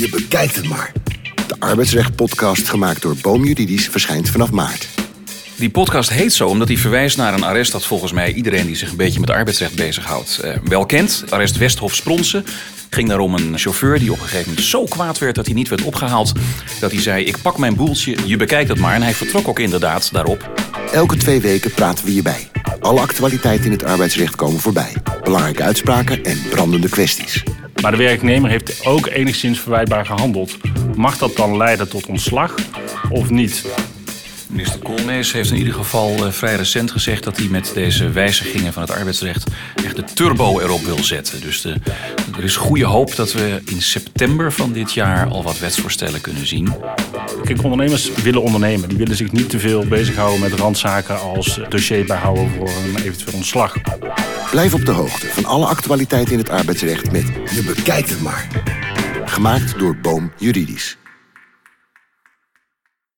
Je bekijkt het maar. De arbeidsrecht-podcast gemaakt door Boom Juridisch verschijnt vanaf maart. Die podcast heet zo omdat hij verwijst naar een arrest dat volgens mij iedereen die zich een beetje met arbeidsrecht bezighoudt eh, wel kent. Arrest Westhof Spronsen. Ging daarom een chauffeur die op een gegeven moment zo kwaad werd dat hij niet werd opgehaald. Dat hij zei: Ik pak mijn boeltje, je bekijkt het maar. En hij vertrok ook inderdaad daarop. Elke twee weken praten we hierbij. Alle actualiteiten in het arbeidsrecht komen voorbij. Belangrijke uitspraken en brandende kwesties. Maar de werknemer heeft ook enigszins verwijtbaar gehandeld. Mag dat dan leiden tot ontslag of niet? Minister Koolmees heeft in ieder geval eh, vrij recent gezegd dat hij met deze wijzigingen van het arbeidsrecht echt de turbo erop wil zetten. Dus de, er is goede hoop dat we in september van dit jaar al wat wetsvoorstellen kunnen zien. Kijk, ondernemers willen ondernemen. Die willen zich niet te veel bezighouden met randzaken als dossier bijhouden voor een eventueel ontslag. Blijf op de hoogte van alle actualiteiten in het arbeidsrecht met Je bekijkt het maar. Gemaakt door Boom Juridisch.